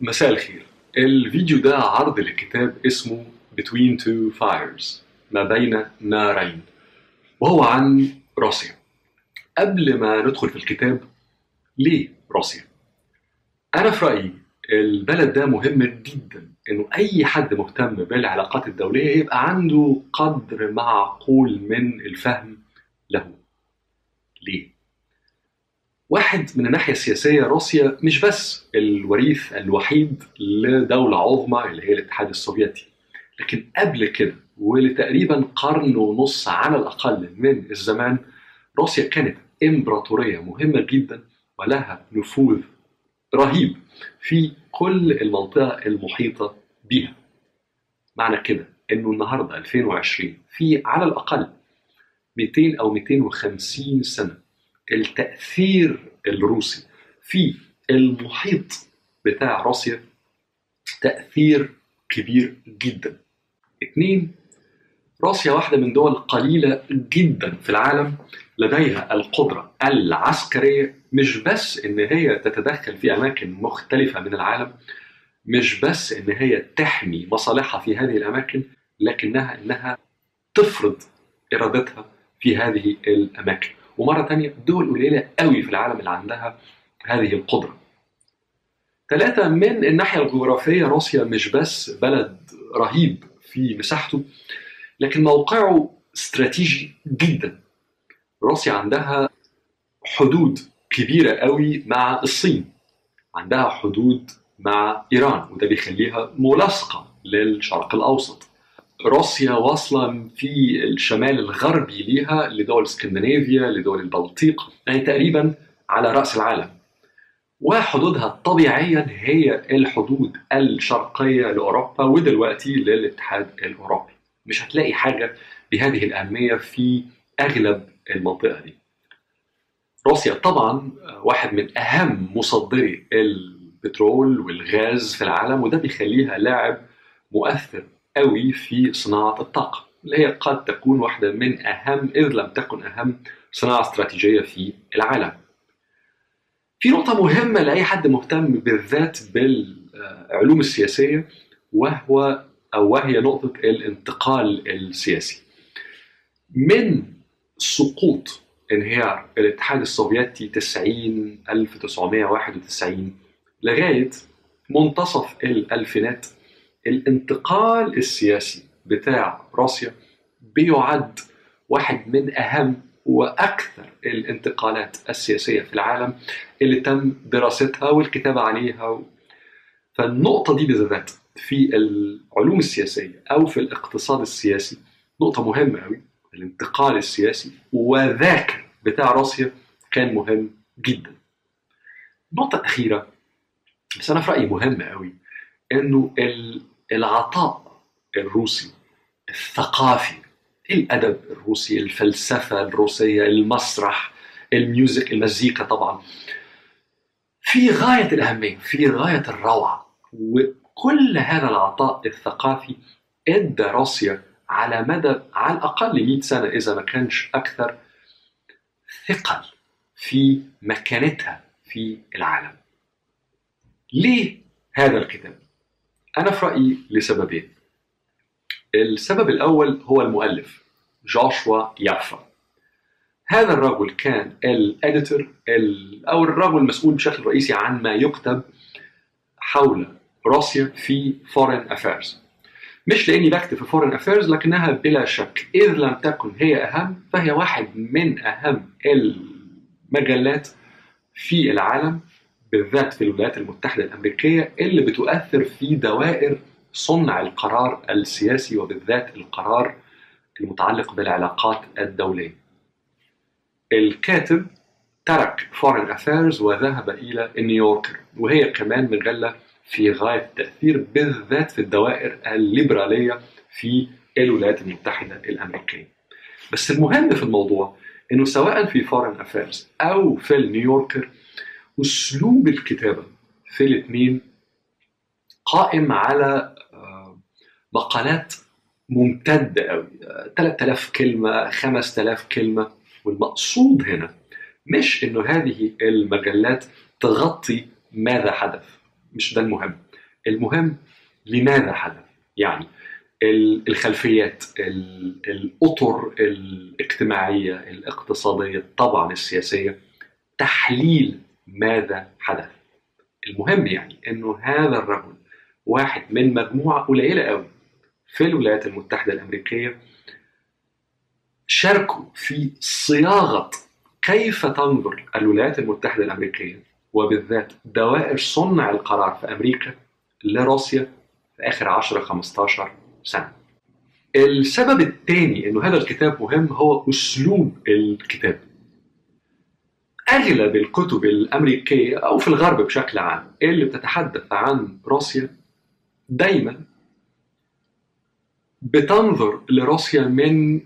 مساء الخير الفيديو ده عرض لكتاب اسمه Between Two Fires ما بين نارين وهو عن روسيا قبل ما ندخل في الكتاب ليه روسيا؟ أنا في رأيي البلد ده مهم جدا إنه أي حد مهتم بالعلاقات الدولية يبقى عنده قدر معقول من الفهم له ليه؟ واحد من الناحية السياسية روسيا مش بس الوريث الوحيد لدولة عظمى اللي هي الاتحاد السوفيتي لكن قبل كده ولتقريبا قرن ونص على الأقل من الزمان روسيا كانت إمبراطورية مهمة جدا ولها نفوذ رهيب في كل المنطقة المحيطة بها معنى كده إنه النهارده 2020 في على الأقل 200 أو 250 سنة التأثير الروسي في المحيط بتاع روسيا تأثير كبير جدا. اثنين روسيا واحدة من دول قليلة جدا في العالم لديها القدرة العسكرية مش بس إن هي تتدخل في أماكن مختلفة من العالم مش بس إن هي تحمي مصالحها في هذه الأماكن لكنها إنها تفرض إرادتها في هذه الأماكن. ومرة تانية دول قليلة قوي في العالم اللي عندها هذه القدرة. ثلاثة من الناحية الجغرافية روسيا مش بس بلد رهيب في مساحته لكن موقعه استراتيجي جدا. روسيا عندها حدود كبيرة قوي مع الصين عندها حدود مع إيران وده بيخليها ملاصقة للشرق الأوسط. روسيا واصلة في الشمال الغربي ليها لدول اسكندنافيا لدول البلطيق يعني تقريبا على رأس العالم. وحدودها طبيعيا هي الحدود الشرقية لأوروبا ودلوقتي للاتحاد الأوروبي. مش هتلاقي حاجة بهذه الأهمية في أغلب المنطقة دي. روسيا طبعا واحد من أهم مصدري البترول والغاز في العالم وده بيخليها لاعب مؤثر قوي في صناعة الطاقة اللي هي قد تكون واحدة من أهم إذ لم تكن أهم صناعة استراتيجية في العالم. في نقطة مهمة لأي حد مهتم بالذات بالعلوم السياسية وهو أو وهي نقطة الانتقال السياسي. من سقوط انهيار الاتحاد السوفيتي 90 1991 لغاية منتصف الألفينات الانتقال السياسي بتاع روسيا بيعد واحد من أهم وأكثر الانتقالات السياسية في العالم اللي تم دراستها والكتابة عليها. فالنقطة دي بالذات في العلوم السياسية أو في الاقتصاد السياسي نقطة مهمة أوي. الانتقال السياسي وذاك بتاع روسيا كان مهم جدا. النقطة الأخيرة بس أنا في رأيي مهمة أوي إنه العطاء الروسي الثقافي الأدب الروسي الفلسفة الروسية المسرح الميوزك المزيكا طبعا في غاية الأهمية في غاية الروعة وكل هذا العطاء الثقافي إدى روسيا على مدى على الأقل 100 سنة إذا ما كانش أكثر ثقل في مكانتها في العالم ليه هذا الكتاب؟ أنا في رأيي لسببين. السبب الأول هو المؤلف جوشوا يافا. هذا الرجل كان الاديتور أو الرجل المسؤول بشكل رئيسي عن ما يكتب حول روسيا في Foreign Affairs مش لأني بكتب في Foreign Affairs لكنها بلا شك إذ لم تكن هي أهم فهي واحد من أهم المجلات في العالم. بالذات في الولايات المتحدة الأمريكية اللي بتؤثر في دوائر صنع القرار السياسي وبالذات القرار المتعلق بالعلاقات الدولية الكاتب ترك Foreign Affairs وذهب إلى New Yorker وهي كمان مجله في غاية التاثير بالذات في الدوائر الليبرالية في الولايات المتحدة الأمريكية. بس المهم في الموضوع إنه سواء في Foreign Affairs أو في ال New Yorker أسلوب الكتابة. في الاثنين قائم على مقالات ممتدة قوي 3000 كلمة 5000 كلمة. والمقصود هنا مش إنه هذه المجلات تغطي ماذا حدث. مش ده المهم. المهم لماذا حدث. يعني ال- الخلفيات ال- الأطر الاجتماعية الاقتصادية طبعا السياسية تحليل ماذا حدث المهم يعني إنه هذا الرجل واحد من مجموعة قليلة قوي في الولايات المتحدة الأمريكية شاركوا في صياغة كيف تنظر الولايات المتحدة الأمريكية وبالذات دوائر صنع القرار في أمريكا لروسيا في آخر 10 15 سنة. السبب الثاني إنه هذا الكتاب مهم هو أسلوب الكتاب. اغلب الكتب الأمريكية أو في الغرب بشكل عام اللي بتتحدث عن روسيا؟ دايما بتنظر لروسيا من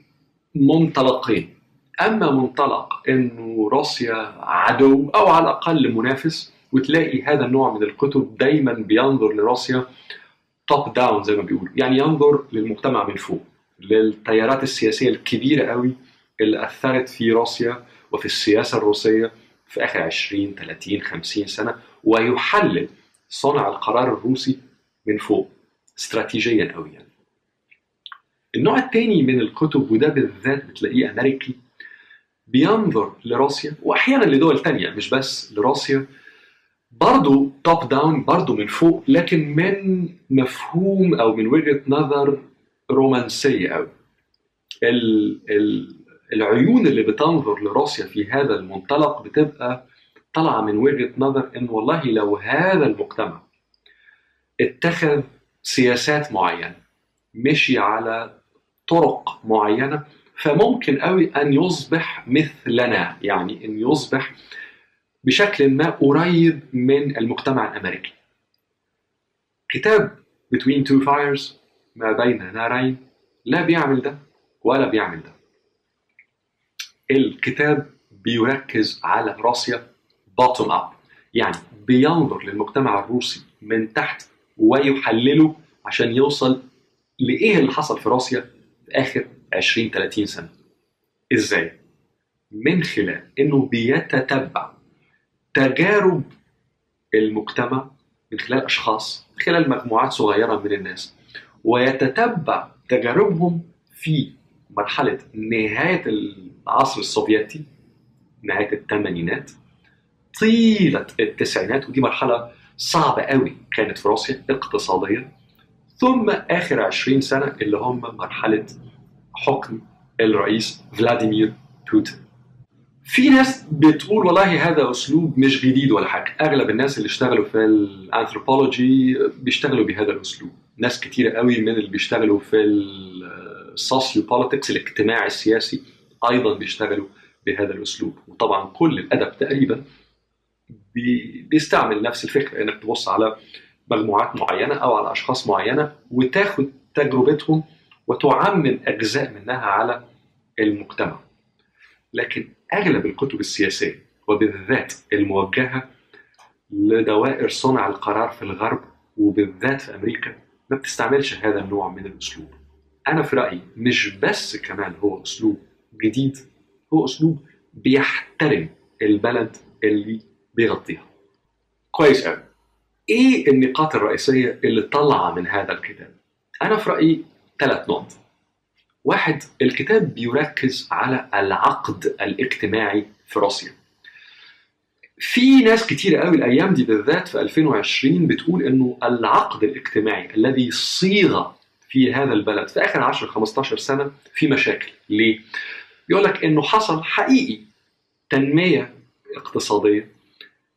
منطلقين. أما منطلق إنه روسيا عدو أو على الأقل منافس وتلاقي هذا النوع من الكتب دايما بينظر لروسيا توب داون زي ما بيقولوا. يعني ينظر للمجتمع من فوق للتيارات السياسية الكبيرة قوي اللي أثرت في روسيا وفي السياسة الروسية في آخر 20 30 50 سنة ويحلل صنع القرار الروسي من فوق استراتيجيا قوي يعني. النوع الثاني من الكتب وده بالذات بتلاقيه أمريكي بينظر لروسيا واحيانا لدول تانية مش بس لروسيا برضو توب داون برضو من فوق لكن من مفهوم أو من وجهة نظر رومانسية قوي ال ال العيون اللي بتنظر لروسيا في هذا المنطلق بتبقى طالعة من وجهة نظر إن والله لو هذا المجتمع اتخذ سياسات معينة مشي على طرق معينة فممكن قوي أن يصبح مثلنا يعني إن يصبح بشكل ما قريب من المجتمع الأمريكي. كتاب Between Two Fires ما بين نارين لا بيعمل ده ولا بيعمل ده. الكتاب بيركز على روسيا bottom up يعني بينظر للمجتمع الروسي من تحت ويحلله عشان يوصل لإيه اللي حصل في روسيا في آخر 20 30 سنة. إزاي؟ من خلال إنه بيتتبع تجارب المجتمع من خلال أشخاص من خلال مجموعات صغيرة من الناس ويتتبع تجاربهم في مرحلة نهاية العصر السوفيتي نهاية الثمانينات طيلة التسعينات ودي مرحلة صعبة قوي كانت في روسيا اقتصاديا. ثم آخر 20 سنة اللي هم مرحلة حكم الرئيس فلاديمير بوتين. في ناس بتقول والله هذا أسلوب مش جديد ولا حاجة. أغلب الناس اللي اشتغلوا في الانثروبولوجي بيشتغلوا بهذا الأسلوب. ناس كتيرة قوي من اللي بيشتغلوا في ال socio-politics الاجتماع السياسي أيضا بيشتغلوا بهذا الأسلوب وطبعا كل الأدب تقريبا بي بيستعمل نفس الفكرة إنك تبص على مجموعات معينة أو على أشخاص معينة وتاخد تجربتهم وتعمم أجزاء منها على المجتمع لكن أغلب الكتب السياسية وبالذات الموجهة لدوائر صنع القرار في الغرب وبالذات في أمريكا ما بتستعملش هذا النوع من الأسلوب. أنا في رأيي مش بس كمان هو أسلوب جديد هو أسلوب بيحترم البلد اللي بيغطيها. كويس قوي. إيه النقاط الرئيسية اللي طالعه من هذا الكتاب؟ أنا في رأيي ثلاث نقط. واحد الكتاب بيركز على العقد الاجتماعي في روسيا في ناس كتير قوي الأيام دي بالذات في 2020 بتقول إنه العقد الاجتماعي الذي صيغ في هذا البلد. في آخر 10 15 سنة في مشاكل. ليه؟ يقول لك إنه حصل حقيقي تنمية اقتصادية.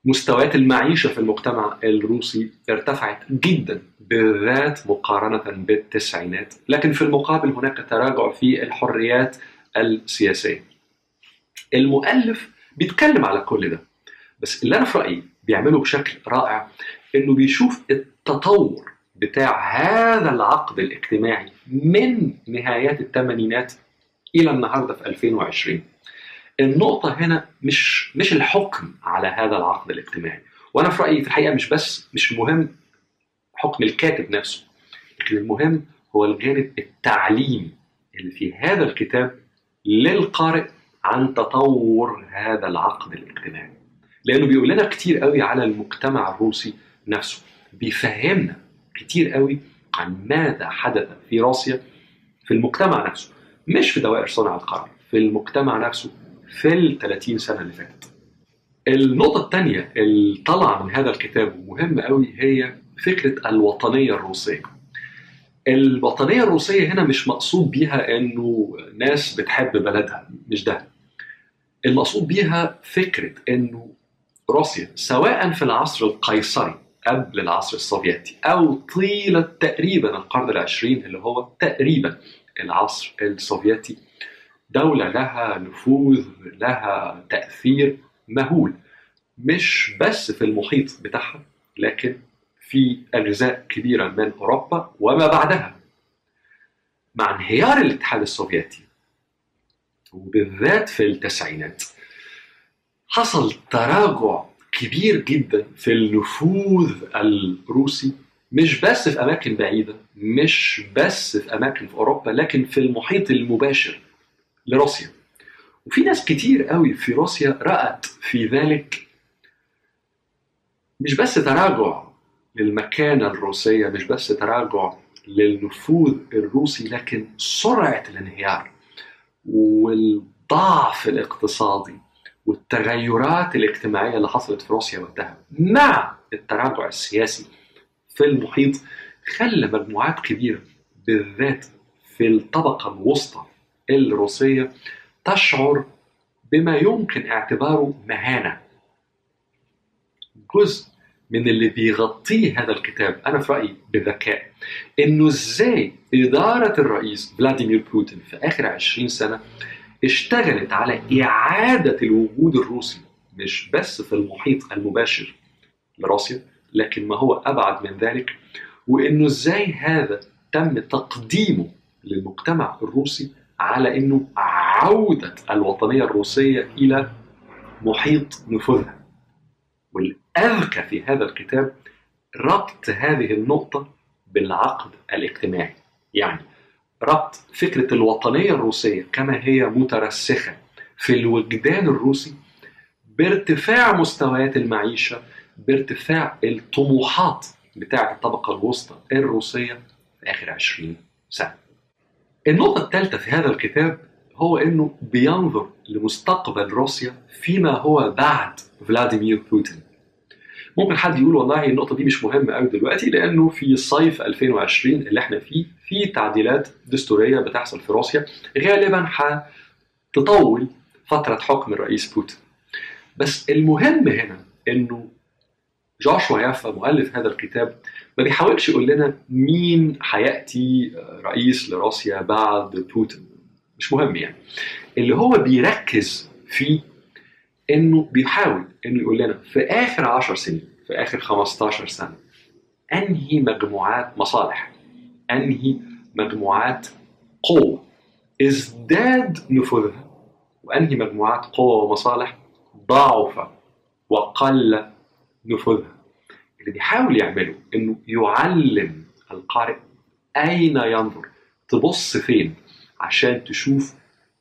مستويات المعيشة في المجتمع الروسي ارتفعت جدا بالذات مقارنة بالتسعينات. لكن في المقابل هناك تراجع في الحريات السياسية. المؤلف بيتكلم على كل ده بس اللي أنا في رأيي بيعمله بشكل رائع إنه بيشوف التطور بتاع هذا العقد الاجتماعي من نهايات الثمانينات إلى النهارده في 2020 النقطة هنا مش مش الحكم على هذا العقد الاجتماعي. وأنا في رأيي في الحقيقة مش بس مش المهم حكم الكاتب نفسه لكن المهم هو الجانب التعليمي اللي في هذا الكتاب للقارئ عن تطور هذا العقد الاجتماعي. لأنه بيقول لنا كتير قوي على المجتمع الروسي نفسه بيفهمنا كتير قوي عن ماذا حدث في روسيا في المجتمع نفسه مش في دوائر صنع القرار في المجتمع نفسه في ال 30 سنة اللي فاتت النقطة الثانية اللي طالعة من هذا الكتاب ومهمة قوي هي فكرة الوطنية الروسية. الوطنية الروسية هنا مش مقصود بيها إنه ناس بتحب بلدها، مش ده. المقصود بيها فكرة إنه روسيا سواء في العصر القيصري قبل العصر السوفيتي أو طيلة تقريبا القرن العشرين اللي هو تقريبا العصر السوفيتي. دولة لها نفوذ لها تأثير مهول. مش بس في المحيط بتاعها لكن في أجزاء كبيرة من أوروبا وما بعدها. مع انهيار الاتحاد السوفيتي وبالذات في التسعينات حصل تراجع كبير جدا في النفوذ الروسي مش بس في أماكن بعيدة مش بس في أماكن في أوروبا لكن في المحيط المباشر لروسيا. وفي ناس كتير قوي في روسيا رأت في ذلك مش بس تراجع للمكانة الروسية مش بس تراجع للنفوذ الروسي لكن سرعة الانهيار والضعف الاقتصادي والتغيرات الاجتماعية اللي حصلت في روسيا وقتها مع التراجع السياسي في المحيط خلى مجموعات كبيرة بالذات في الطبقة الوسطى الروسية تشعر بما يمكن اعتباره مهانة. جزء من اللي بيغطيه هذا الكتاب أنا في رأيي بذكاء إنه إزاي إدارة الرئيس فلاديمير بوتين في آخر 20 سنة اشتغلت على إعادة الوجود الروسي مش بس في المحيط المباشر لروسيا لكن ما هو أبعد من ذلك وإنه إزاي هذا تم تقديمه للمجتمع الروسي على إنه عودة الوطنية الروسية إلى محيط نفوذها. والأذكى في هذا الكتاب ربط هذه النقطة بالعقد الاجتماعي. يعني ربط فكرة الوطنية الروسية كما هي مترسخة في الوجدان الروسي بارتفاع مستويات المعيشة بارتفاع الطموحات بتاعة الطبقة الوسطى الروسية في آخر 20 سنة. النقطة الثالثة في هذا الكتاب هو إنه بينظر لمستقبل روسيا فيما هو بعد فلاديمير بوتين. ممكن حد يقول والله النقطة دي مش مهمة قوي دلوقتي لأنه في صيف 2020 اللي إحنا فيه في تعديلات دستورية بتحصل في روسيا غالبا هتطول فترة حكم الرئيس بوتين. بس المهم هنا إنه جوشوا يافا مؤلف هذا الكتاب ما بيحاولش يقول لنا مين هيأتي رئيس لروسيا بعد بوتين مش مهم يعني اللي هو بيركز فيه إنه بيحاول إنه يقول لنا في آخر 10 سنين في آخر 15 سنة أنهي مجموعات مصالح أنهي مجموعات قوة؟ ازداد نفوذها وأنهي مجموعات قوة ومصالح؟ ضعف وقل نفوذها. اللي بيحاول يعمله إنه يعلم القارئ أين ينظر تبص فين عشان تشوف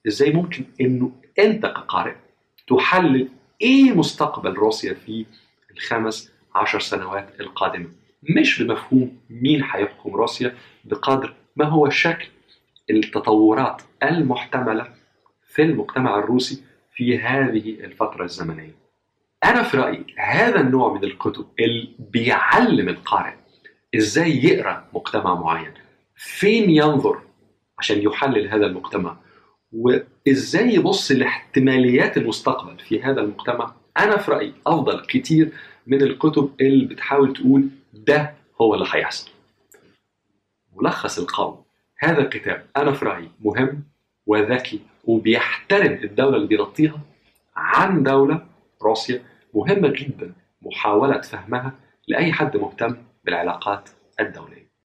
إزاي ممكن إنه أنت كقارئ تحلل إيه مستقبل روسيا في الخمس عشر سنوات القادمة. مش بمفهوم مين هيحكم روسيا بقدر ما هو شكل التطورات المحتملة في المجتمع الروسي في هذه الفترة الزمنية. أنا في رأيي هذا النوع من الكتب اللي بيعلم القارئ إزاي يقرأ مجتمع معين فين ينظر عشان يحلل هذا المجتمع. وإزاي يبص لاحتماليات المستقبل في هذا المجتمع؟ أنا في رأيي أفضل كتير من الكتب اللي بتحاول تقول ده هو اللي هيحصل. ملخص القول هذا الكتاب أنا في رأيي مهم وذكي وبيحترم الدولة اللي بيغطيها عن دولة روسيا مهمة جدا محاولة فهمها لأي حد مهتم بالعلاقات الدولية.